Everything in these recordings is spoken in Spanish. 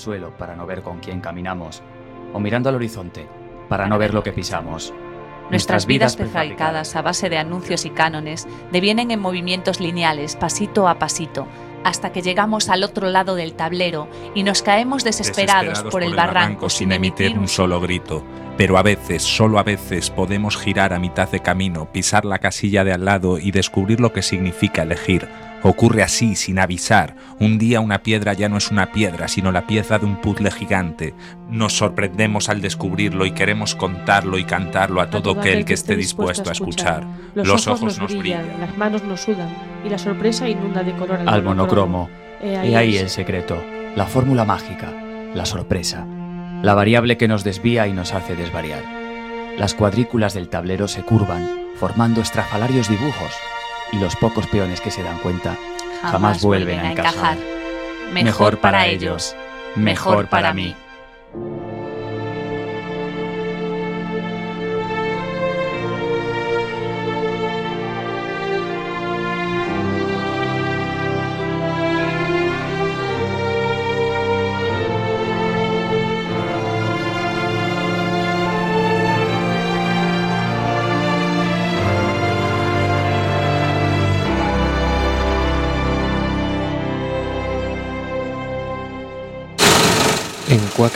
suelo para no ver con quién caminamos, o mirando al horizonte para no ver lo que pisamos. Nuestras vidas prefabricadas a base de anuncios y cánones devienen en movimientos lineales, pasito a pasito, hasta que llegamos al otro lado del tablero y nos caemos desesperados, por, el barranco sin emitir un solo grito. Pero a veces, solo a veces, podemos girar a mitad de camino, pisar la casilla de al lado y descubrir lo que significa elegir Ocurre así, sin avisar. Un día una piedra ya no es una piedra, sino la pieza de un puzzle gigante. Nos sorprendemos al descubrirlo y queremos contarlo y cantarlo a todo aquel que esté dispuesto a escuchar. Los, ojos, nos brillan, las manos nos sudan y la sorpresa inunda de color al monocromo. Y ahí el secreto, la fórmula mágica, la sorpresa, la variable que nos desvía y nos hace desvariar. Las cuadrículas del tablero se curvan, formando estrafalarios dibujos y los pocos peones que se dan cuenta jamás, vuelven, a encajar. Mejor, para ellos, mejor para mí.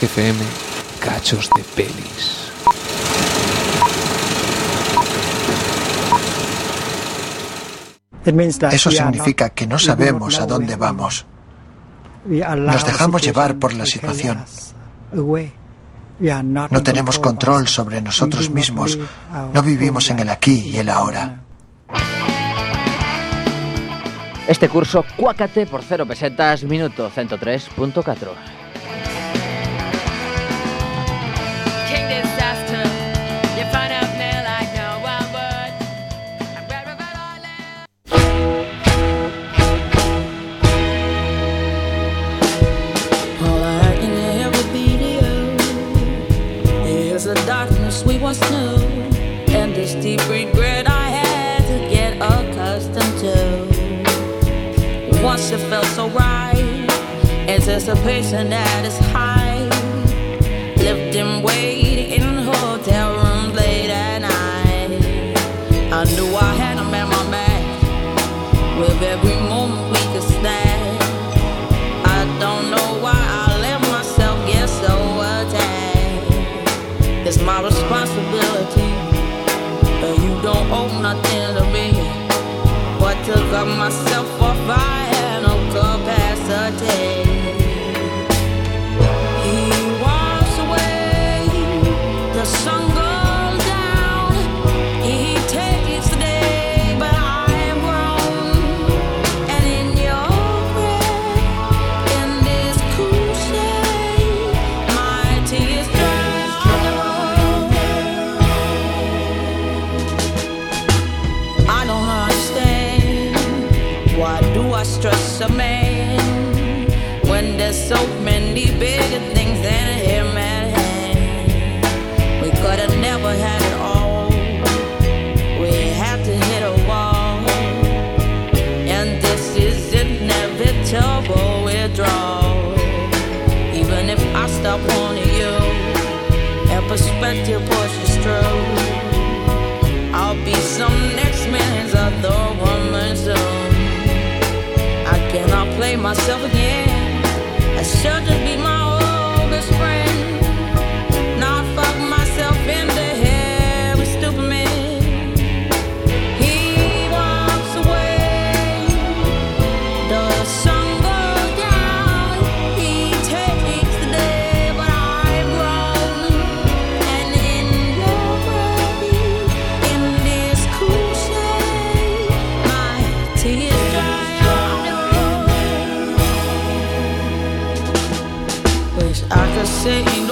FM, cachos de pelis. Eso significa que no sabemos a dónde vamos. Nos dejamos llevar por la situación. No tenemos control sobre nosotros mismos. No vivimos en el aquí y el ahora. Este curso, cuácate por cero pesetas, minuto 103.4. anticipation at its height. Lifting weight in hotel rooms late at night. I knew I had him at my back with every moment we could snap. I don't know why I let myself get so attached. It's my responsibility, so many bigger things than him at hand. We could have never had it all. We had to hit a wall, and this is inevitable withdrawal. Even if I stop wanting you, and perspective pushes through, I'll be some next man's other woman soon. I cannot play myself again. Just. Say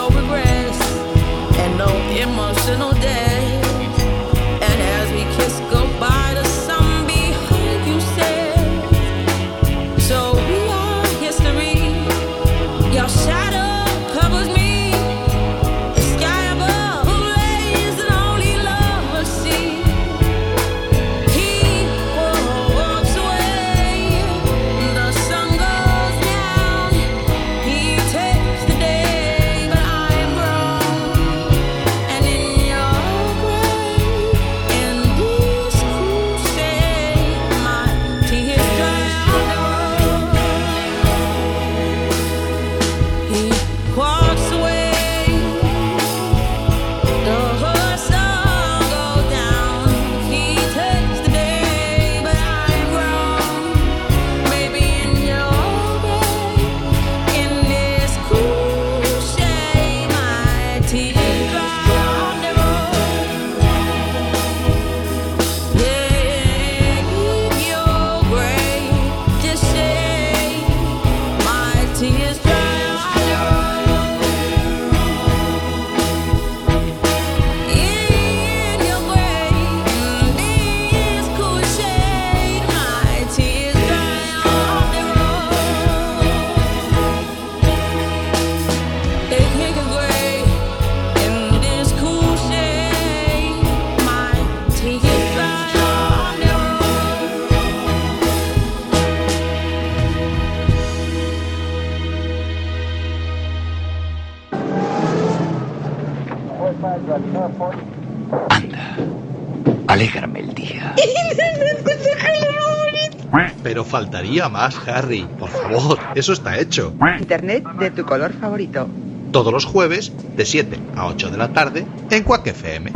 alégrame el día. Pero faltaría más, Harry. Por favor, eso está hecho. Internet de tu color favorito. Todos los jueves, de 7 a 8 de la tarde, en Quack FM.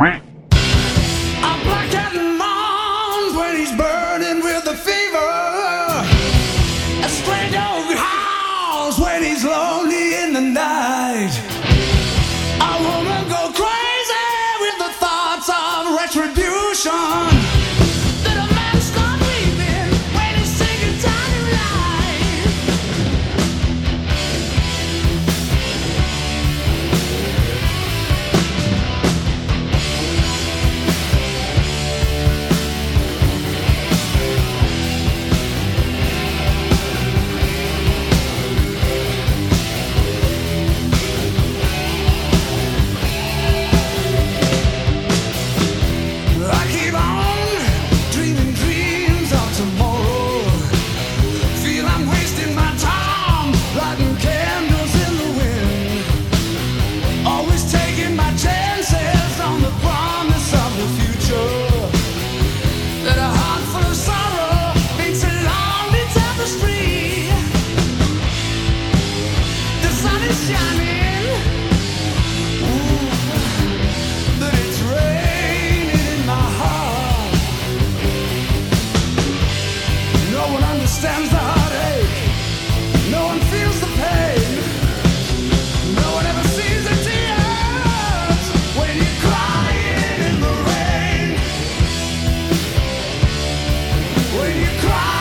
when you cry.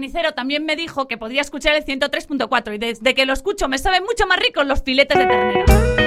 Carnicero también me dijo que podía escuchar el 103.4 y desde que lo escucho me saben mucho más ricos los filetes de ternera.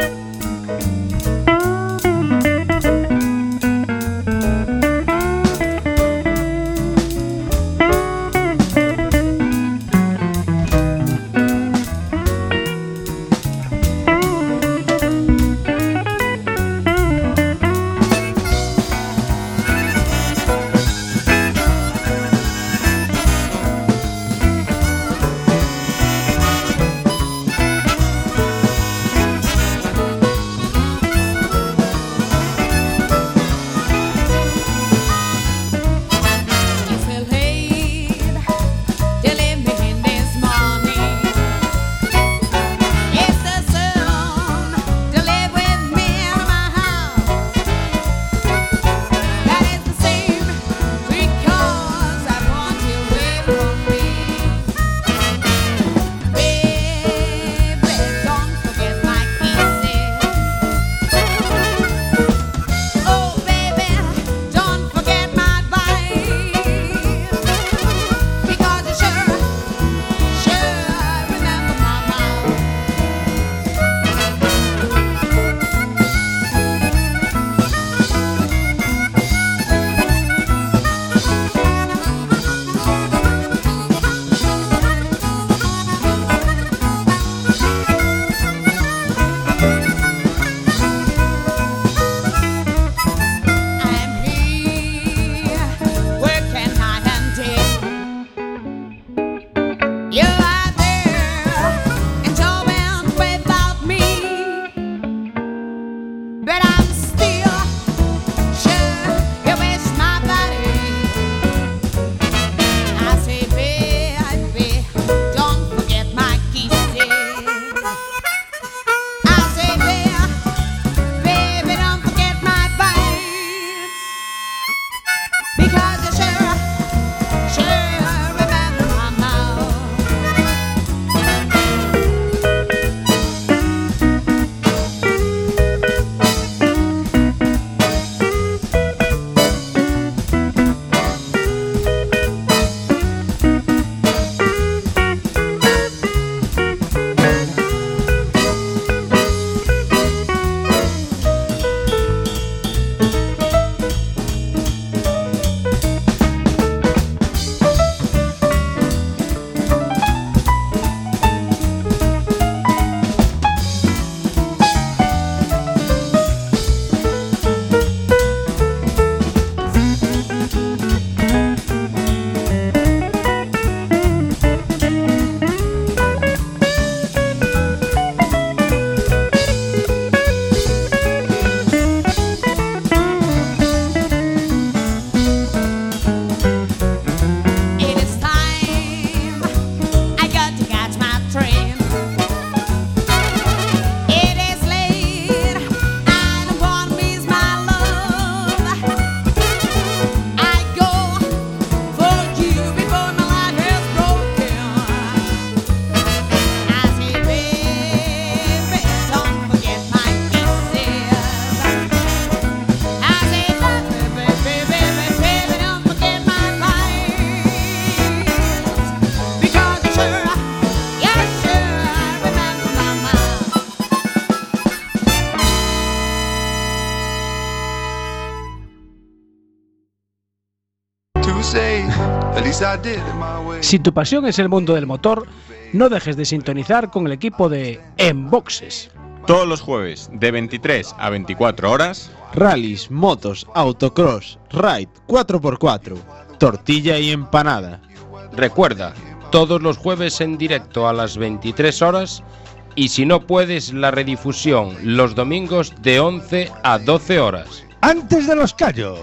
Si tu pasión es el mundo del motor, no dejes de sintonizar con el equipo de Enboxes. Todos los jueves, de 23 a 24 horas, rallies, motos, autocross, ride 4x4, tortilla y empanada. Recuerda, todos los jueves en directo a las 23 horas y si no puedes, la redifusión los domingos de 11 a 12 horas. Antes de los callos.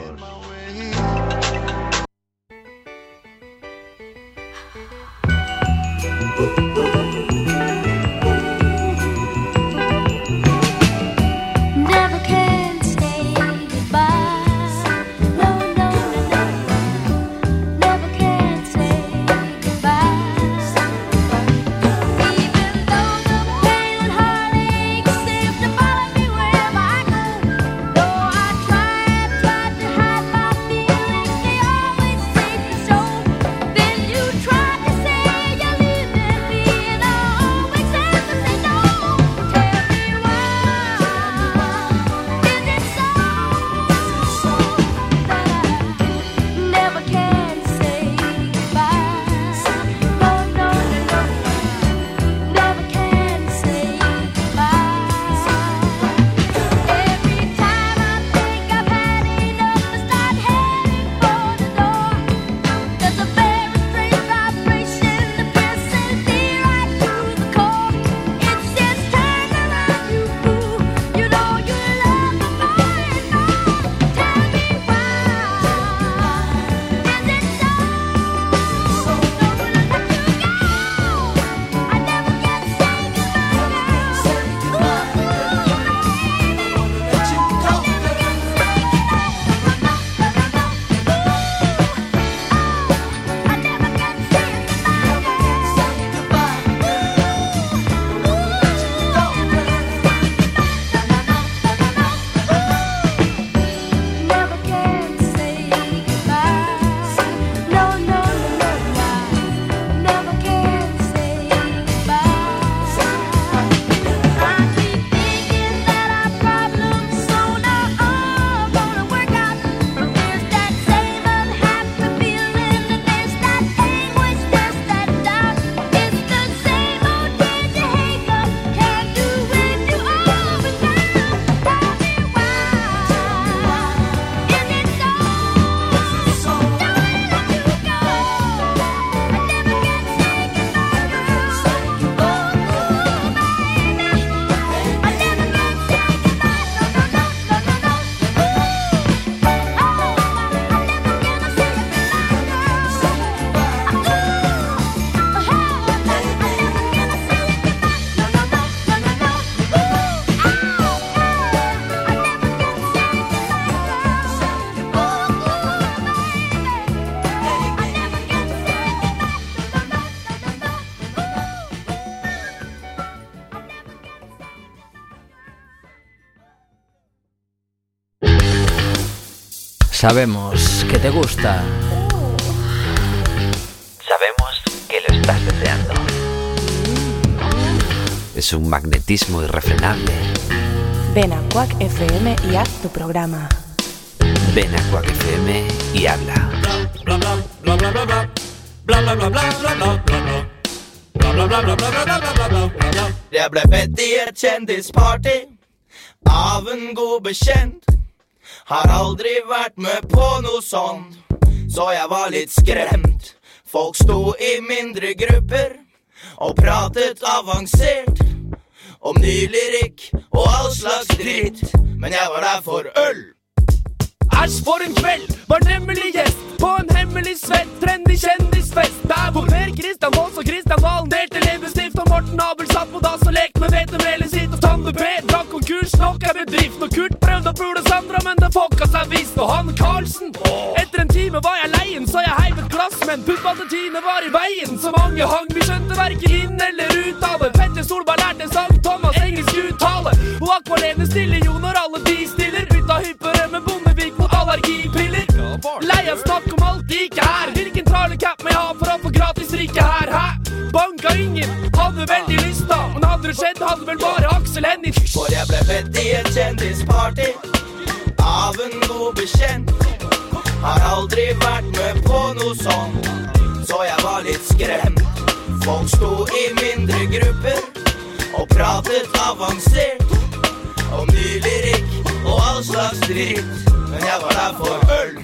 Sabemos que te gusta. Sabemos que lo estás deseando. Es un magnetismo irrefrenable. Ven a Quack FM y haz tu programa. Ven a Quack FM y habla. Bla bla bla bla bla bla bla bla bla bla bla bla bla Bla bla bla bla bla bla bla bla i av en god bekjent. Har aldri vært med på noe sånt, så jeg var litt skremt. Folk sto i mindre grupper og pratet avansert om ny lyrikk og all slags dritt. Men jeg var der for øl. Æsj, for en kveld! Var nemlig gjest på en hemmelig svett, trendy kjendisfest. Der hvor Per Kristian Foss og Kristian Valen delte leppestift, og Morten Abel satt på dass og lekte med vetemelet sitt. Og Tande P drakk konkurs nok er bedrift, og Kurt prøvde å pule Sandra, men det fucka seg visst. Og han Karlsen Etter en time var jeg leien, så jeg heiv et glass, men puppa til var i veien. Så mange hang, vi skjønte verken inn eller ut av det. Petter Solberg lærte sang, Thomas engelsk uttale. Og Akvalene stiller jo når alle de stiller. Bytta hyppere Lei snakker snakk om alt ikke er. Hvilken trailercap må jeg ha for å få gratis drikke her? Hæ? Banka ingen, hadde veldig lyst da. Men hadde det skjedd, hadde vel bare Aksel Hennie For jeg ble bedt i et kjendisparty av en god bekjent. Har aldri vært med på noe sånt, så jeg var litt skremt. Folk sto i mindre grupper og pratet avansert om ny lyrikk og all slags dritt. Men jeg var der for øl.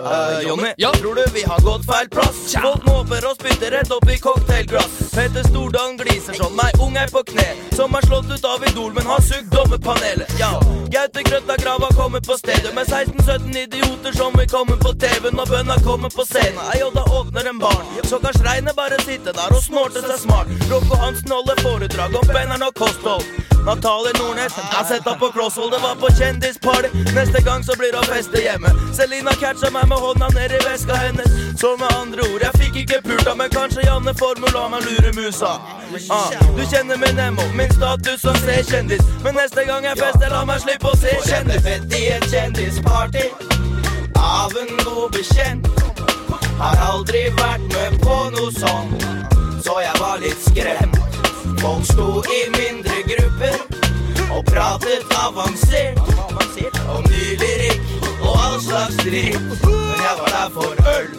Eh, Jonny, tror du vi har gått feil plass? Folk måper og spytter rett opp i cocktailglass. Petter Stordalen gliser sånn, ei ung er på kne. Som er slått ut av Idol, men har sugd dommerpanelet. Ja, Gaute Grøtta Grava kommer på stedet med 16-17 idioter som vil komme på TV når bønna kommer på scenen. Ei, og da åpner en barn. Så kan Schreiner bare sitte der og snorte seg smart. Rocco Hansen holder foredrag om benneren og kosthold. Natalie Nordnes har sett henne på Crosshold, det var på kjendisparty. Neste gang så blir det å feste hjemme. Selina catcha meg med hånda ned i veska hennes. Så med andre ord, jeg fikk ikke pulta, men kanskje Janne Formel la meg lure musa. Ah, du kjenner min Nemo, min status som C-kjendis. Men neste gang jeg fester, la meg slippe å se kjendis. Fett i et kjendisparty av en god bekjent. Har aldri vært med på noe sånt, så jeg var litt skremt. Folk sto i mindre grupper og pratet avansert om ny lyrikk all slags dritt. Men jeg var der for øl.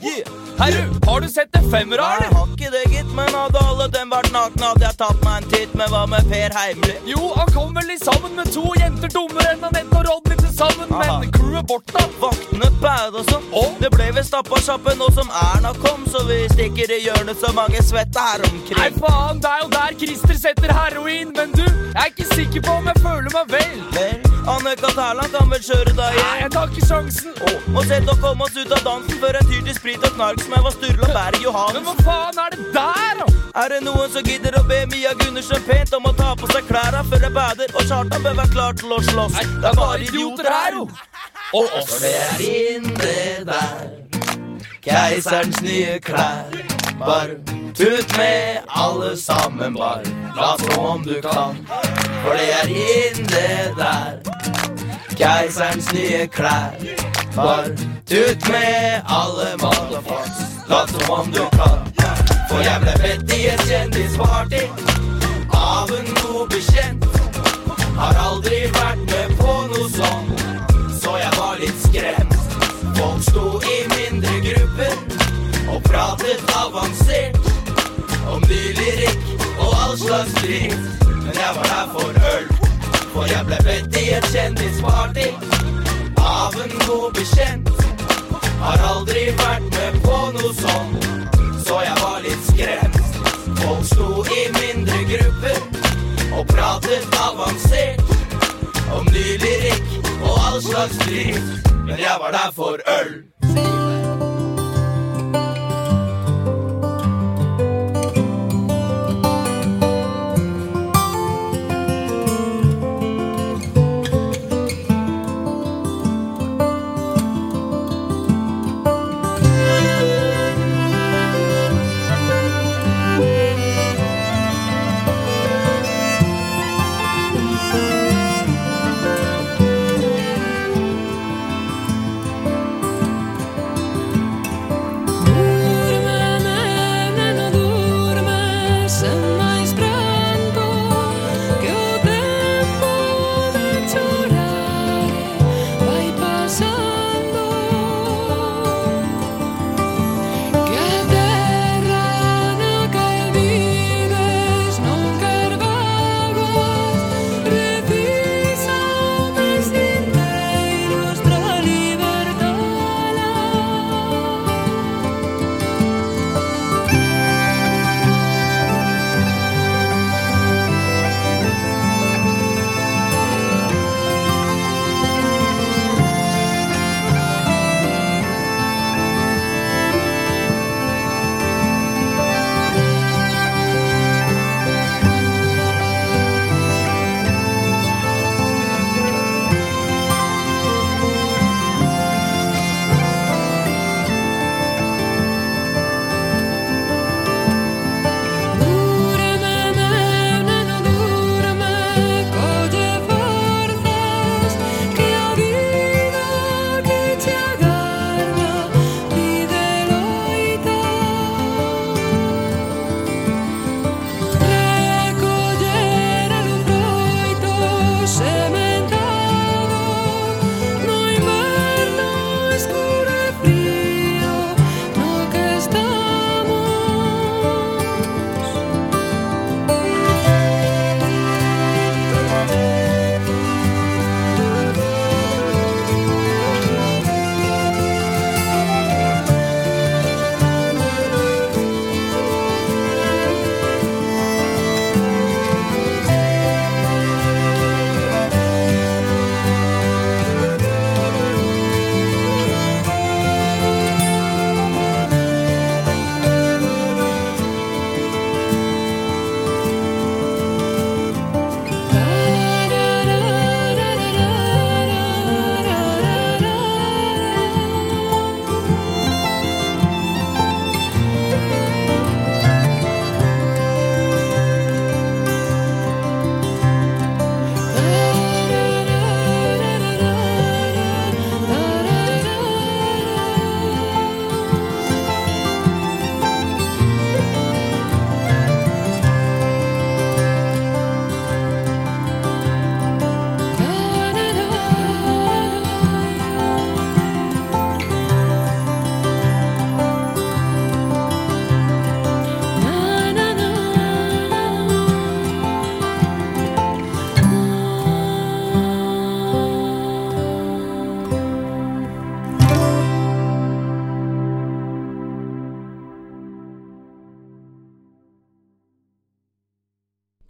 Herru, har du sett en femmer, eller? har ikke det, gitt, men hadde alle dem vært nakne, hadde jeg tatt meg en titt. Men hva med Per Heimli? Jo, han kom vel i sammen med to jenter dummere enn Anette og Rodney til sammen, men crewet bort, da. Vaktene og sånn. Det ble visst stappa-sjappe nå som Erna kom, så vi stikker i hjørnet så mange svette her omkring. Nei, faen, det er jo der Christer setter heroin, men du, jeg er ikke sikker på om jeg føler meg vel. Vel, Annika Hærland kan vel kjøre deg hjem? Nei, jeg tar ikke sjansen. Og sett å komme oss ut av dansen før jeg tyr til sprit og knark som jeg var Sturla Berg Johansen. Men hva faen er det der, da? Er det noen som gidder å be Mia Gundersen pent om å ta på seg klæra før jeg bader? Og Kjartan bør være klar til å slåss. Nei, Det er bare idioter her, jo. Og oss. For det er inne der, keiserens nye klær. Bare tut med alle sammen, bar. lat som om du kan. For det er inne der, keiserens nye klær. Bar. tut med alle motherfuckers, lat som om du kan. For jeg ble bedt i et kjendisparty av en god bekjent. Har aldri vært med på noe sånt, så jeg var litt skremt. Folk sto i pratet avansert om ny lyrikk og all slags dritt. Men jeg var der for øl, for jeg ble bedt i et kjendisparty av en god bekjent. Har aldri vært med på noe sånt, så jeg var litt skremt. Folk sto i mindre grupper og pratet avansert om ny lyrikk og all slags dritt. Men jeg var der for øl.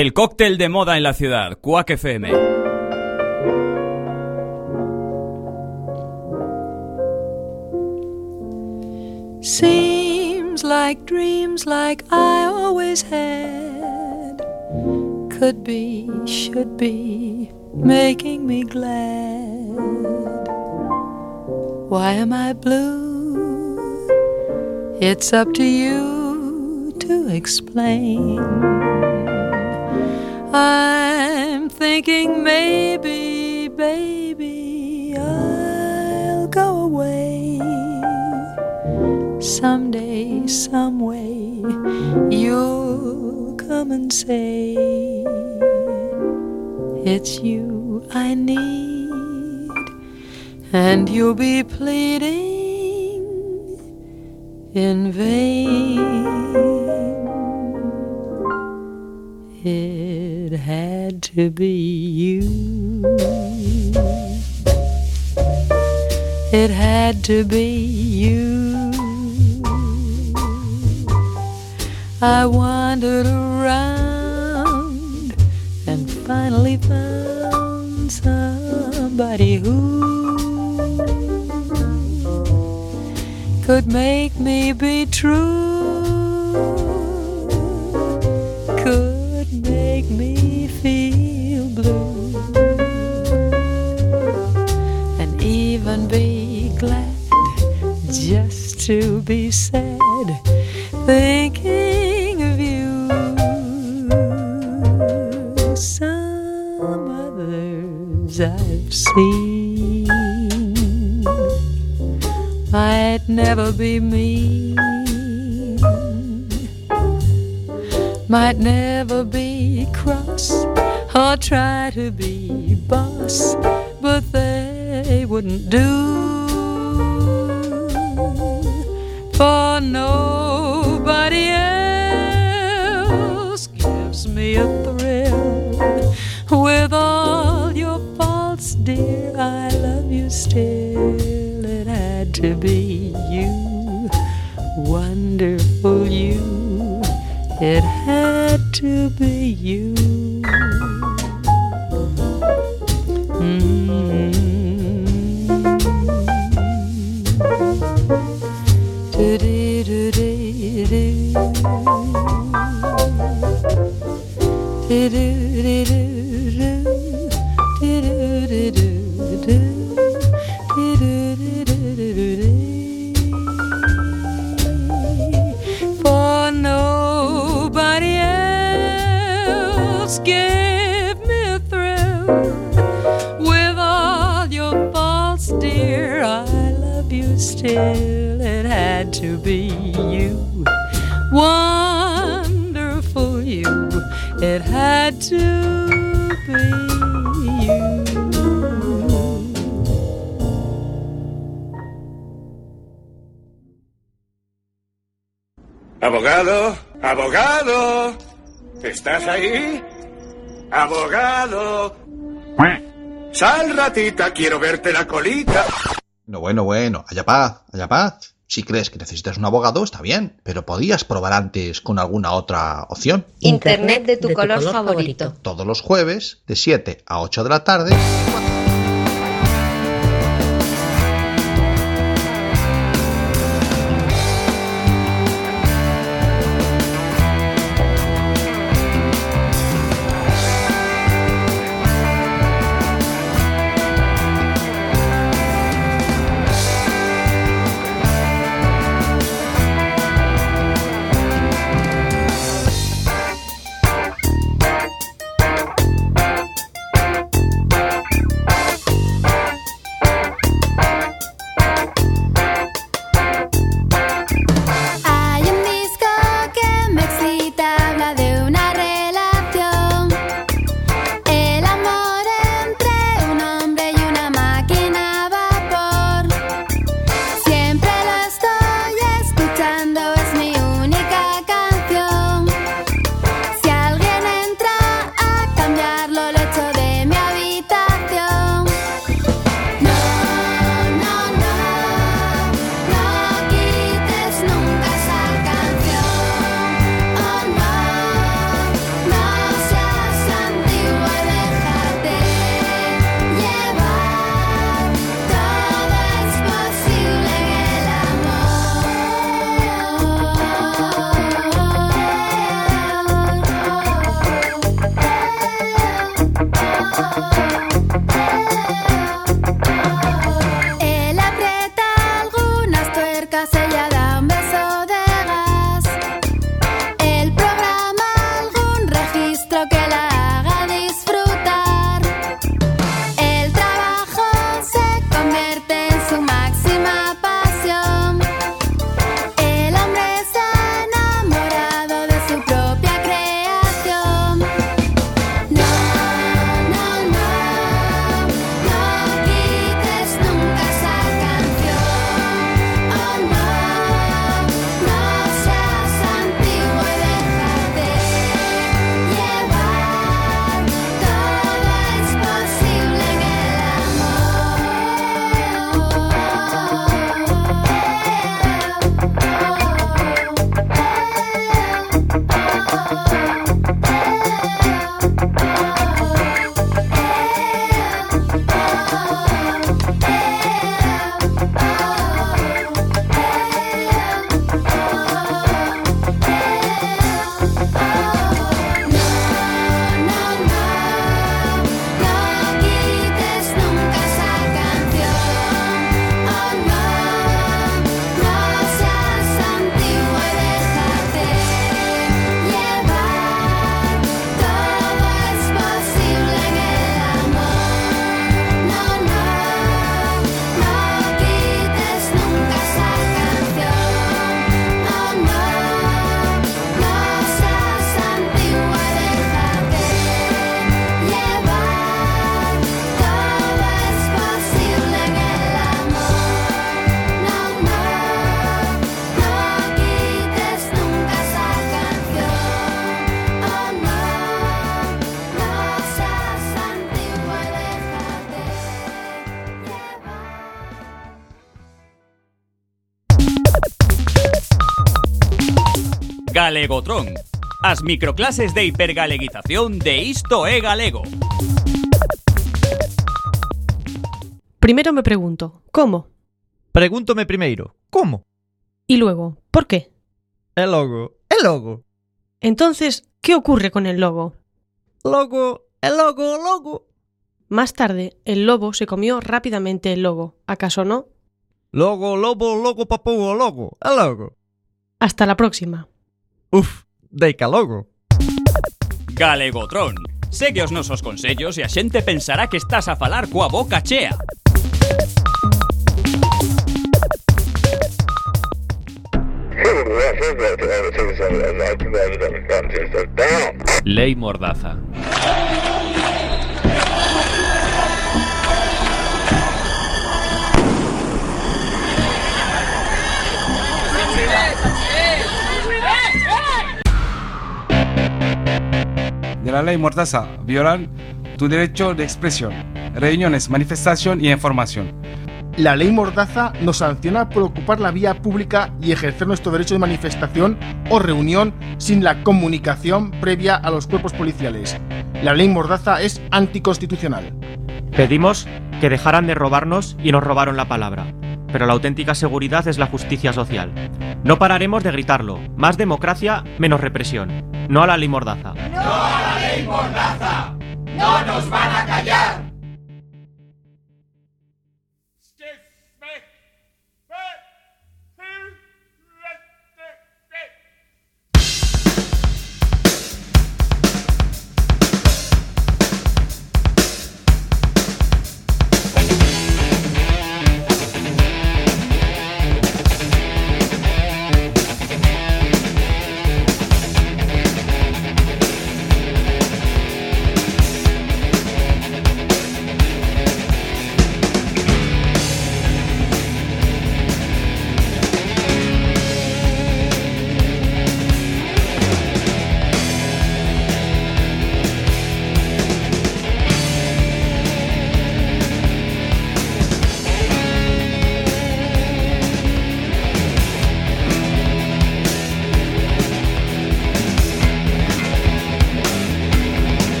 El cóctel de moda en la ciudad, Quack FM. Seems like dreams like I always had could be, should be, making me glad. Why am I blue? It's up to you to explain. I'm thinking maybe, baby, I'll go away. Someday, some way, you'll come and say, It's you I need, and you'll be pleading in vain. To be you. It had to be you. I wandered around and finally found somebody who could make me be true. Could make me feel to be sad thinking of you. Some others I've seen might never be me might never be cross or try to be boss, but they wouldn't do. For nobody else gives me a thrill. With all your faults, dear, I love you still. It had to be you, wonderful you. It had to be you. Sal, ratita, quiero verte la colita. No, bueno, bueno, haya paz, haya paz. Si crees que necesitas un abogado, está bien, pero podías probar antes con alguna otra opción. Internet de tu, color, favorito. Todos los jueves, de 7 a 8 de la tarde. Galegotron. as microclases de hipergaleguización de Isto é Galego. Primero me pregunto, ¿cómo? Pregúntome primeiro, como? Y luego, por qué? El logo, el logo. Entonces, ¿qué ocurre con el logo? Logo, el logo, logo. Más tarde, el lobo se comió rápidamente el logo, ¿acaso no? Logo, lobo, logo, papo, logo, el logo. Hasta la próxima. Uf, deica logo. Galegotron. Segue os nosos consellos e a xente pensará que estás a falar coa boca chea. Lei Mordaza. De la ley Mordaza violan tu derecho de expresión, reuniones, manifestación y información. La ley Mordaza nos sanciona por ocupar la vía pública y ejercer nuestro derecho de manifestación o reunión sin la comunicación previa a los cuerpos policiales. La ley Mordaza es anticonstitucional. Pedimos que dejaran de robarnos y nos robaron la palabra. Pero la auténtica seguridad es la justicia social. No pararemos de gritarlo. Más democracia, menos represión. No a la ley Mordaza. ¡No ¡No nos van a callar!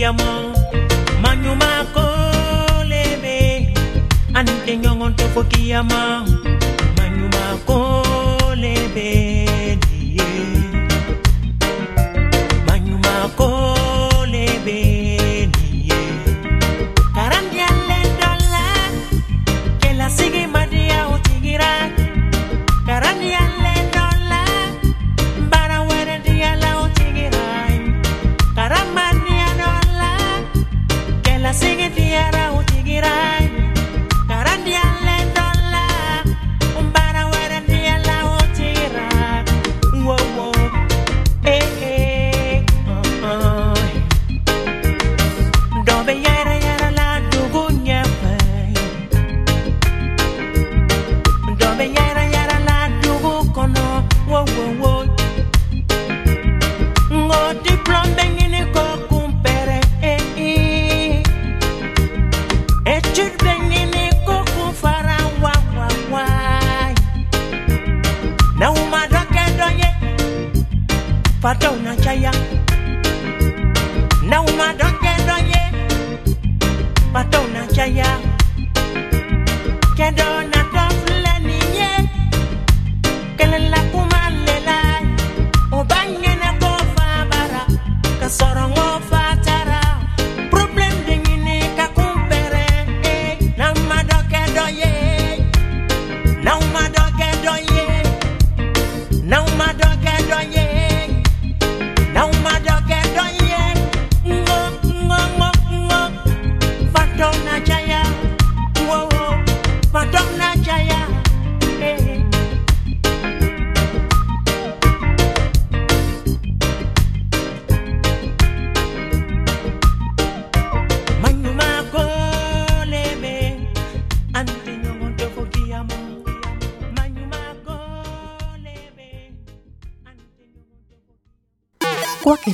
yamo manyuma kolebe anite nyongo ntefoki yama manyuma kolebe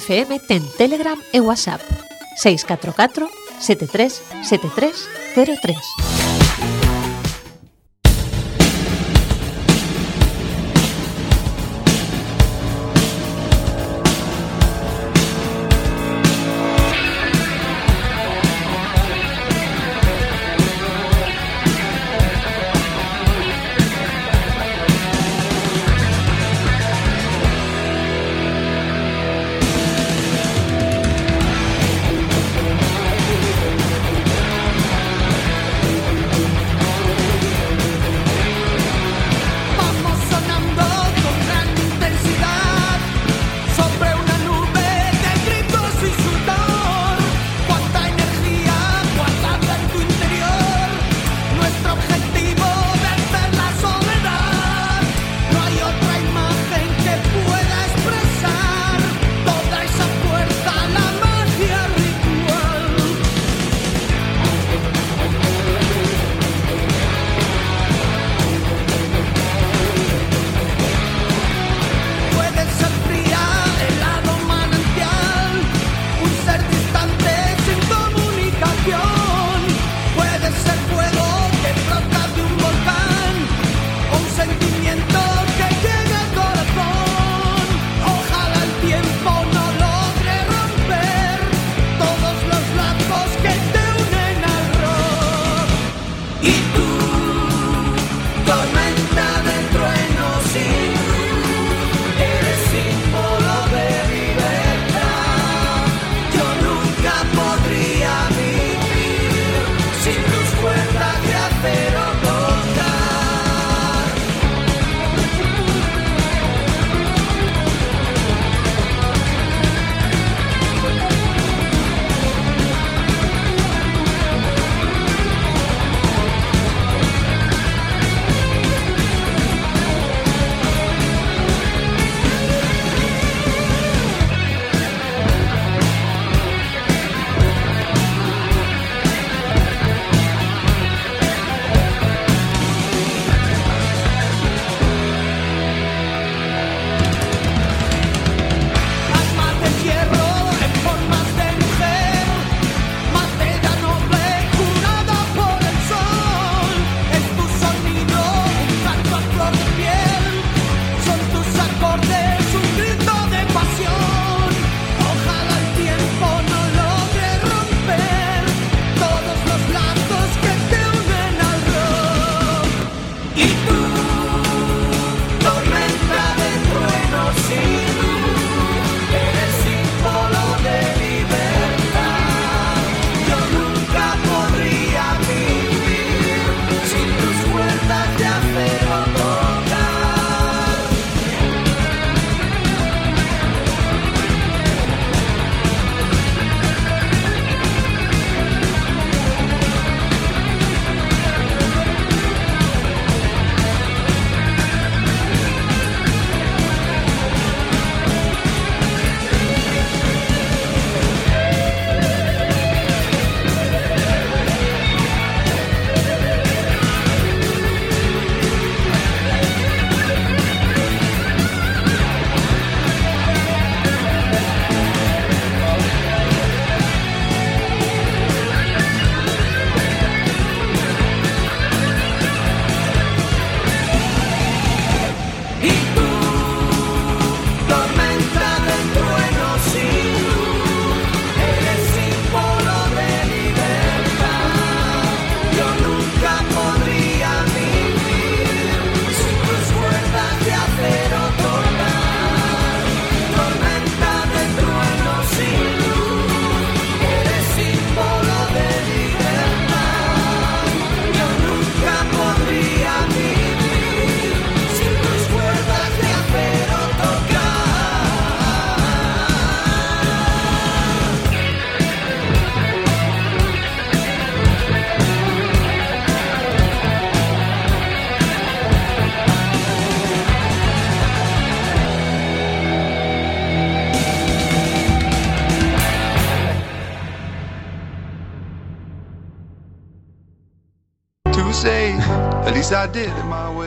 FM ten Telegram e WhatsApp 644 73 73 03.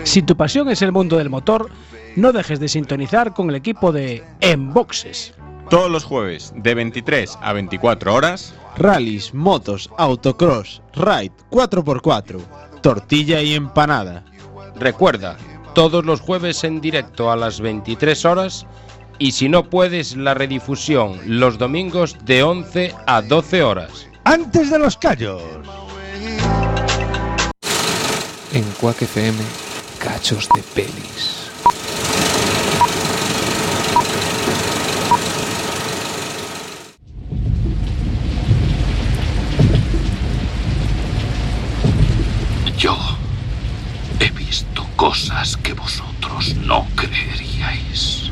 Si tu pasión es el mundo del motor, no dejes de sintonizar con el equipo de Enboxes. Todos los jueves de 23 a 24 horas. Rallys, motos, autocross, ride 4x4, tortilla y empanada. Recuerda, todos los jueves en directo a las 23 horas y si no puedes la redifusión los domingos de 11 a 12 horas. Antes de los callos. En Quack FM, cachos de pelis. Yo he visto cosas que vosotros no creeríais.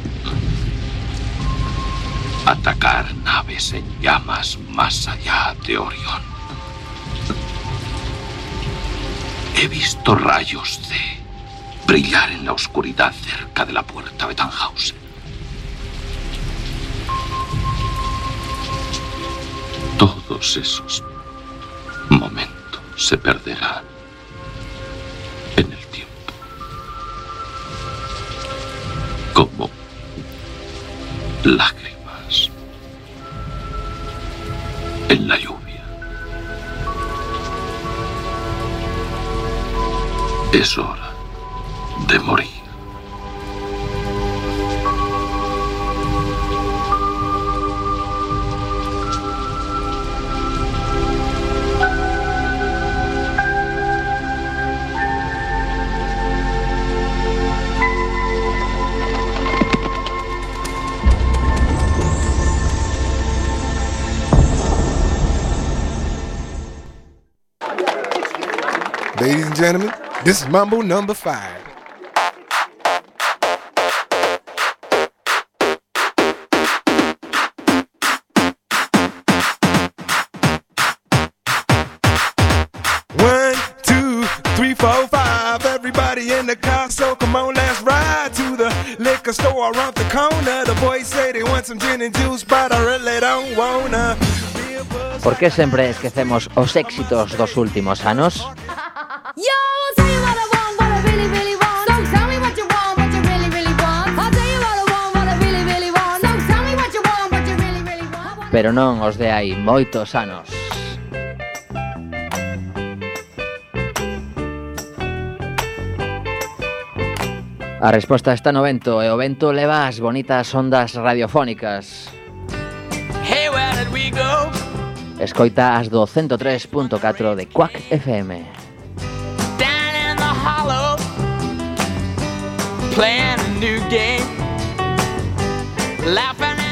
Atacar naves en llamas más allá de Orión. He visto rayos de brillar en la oscuridad cerca de la puerta de Tannhausen. Todos esos momentos se perderán en el tiempo. Como lágrimas en la lluvia. Es hora de morir. Ladies and gentlemen, this is Mumble number five. One, two, three, four, five. Everybody in the car, so come on, let's ride to the liquor store around the corner. The boys say they want some gin and juice, but I really don't wanna. Por que sempre esquecemos os éxitos dos últimos anos? Yo, pero non os de hai moitos anos. A resposta está no vento e o vento leva as bonitas ondas radiofónicas. Hey, where did we go? Escoita as do 103.4 de Quack FM. Down in the hollow Playing a new game Laughing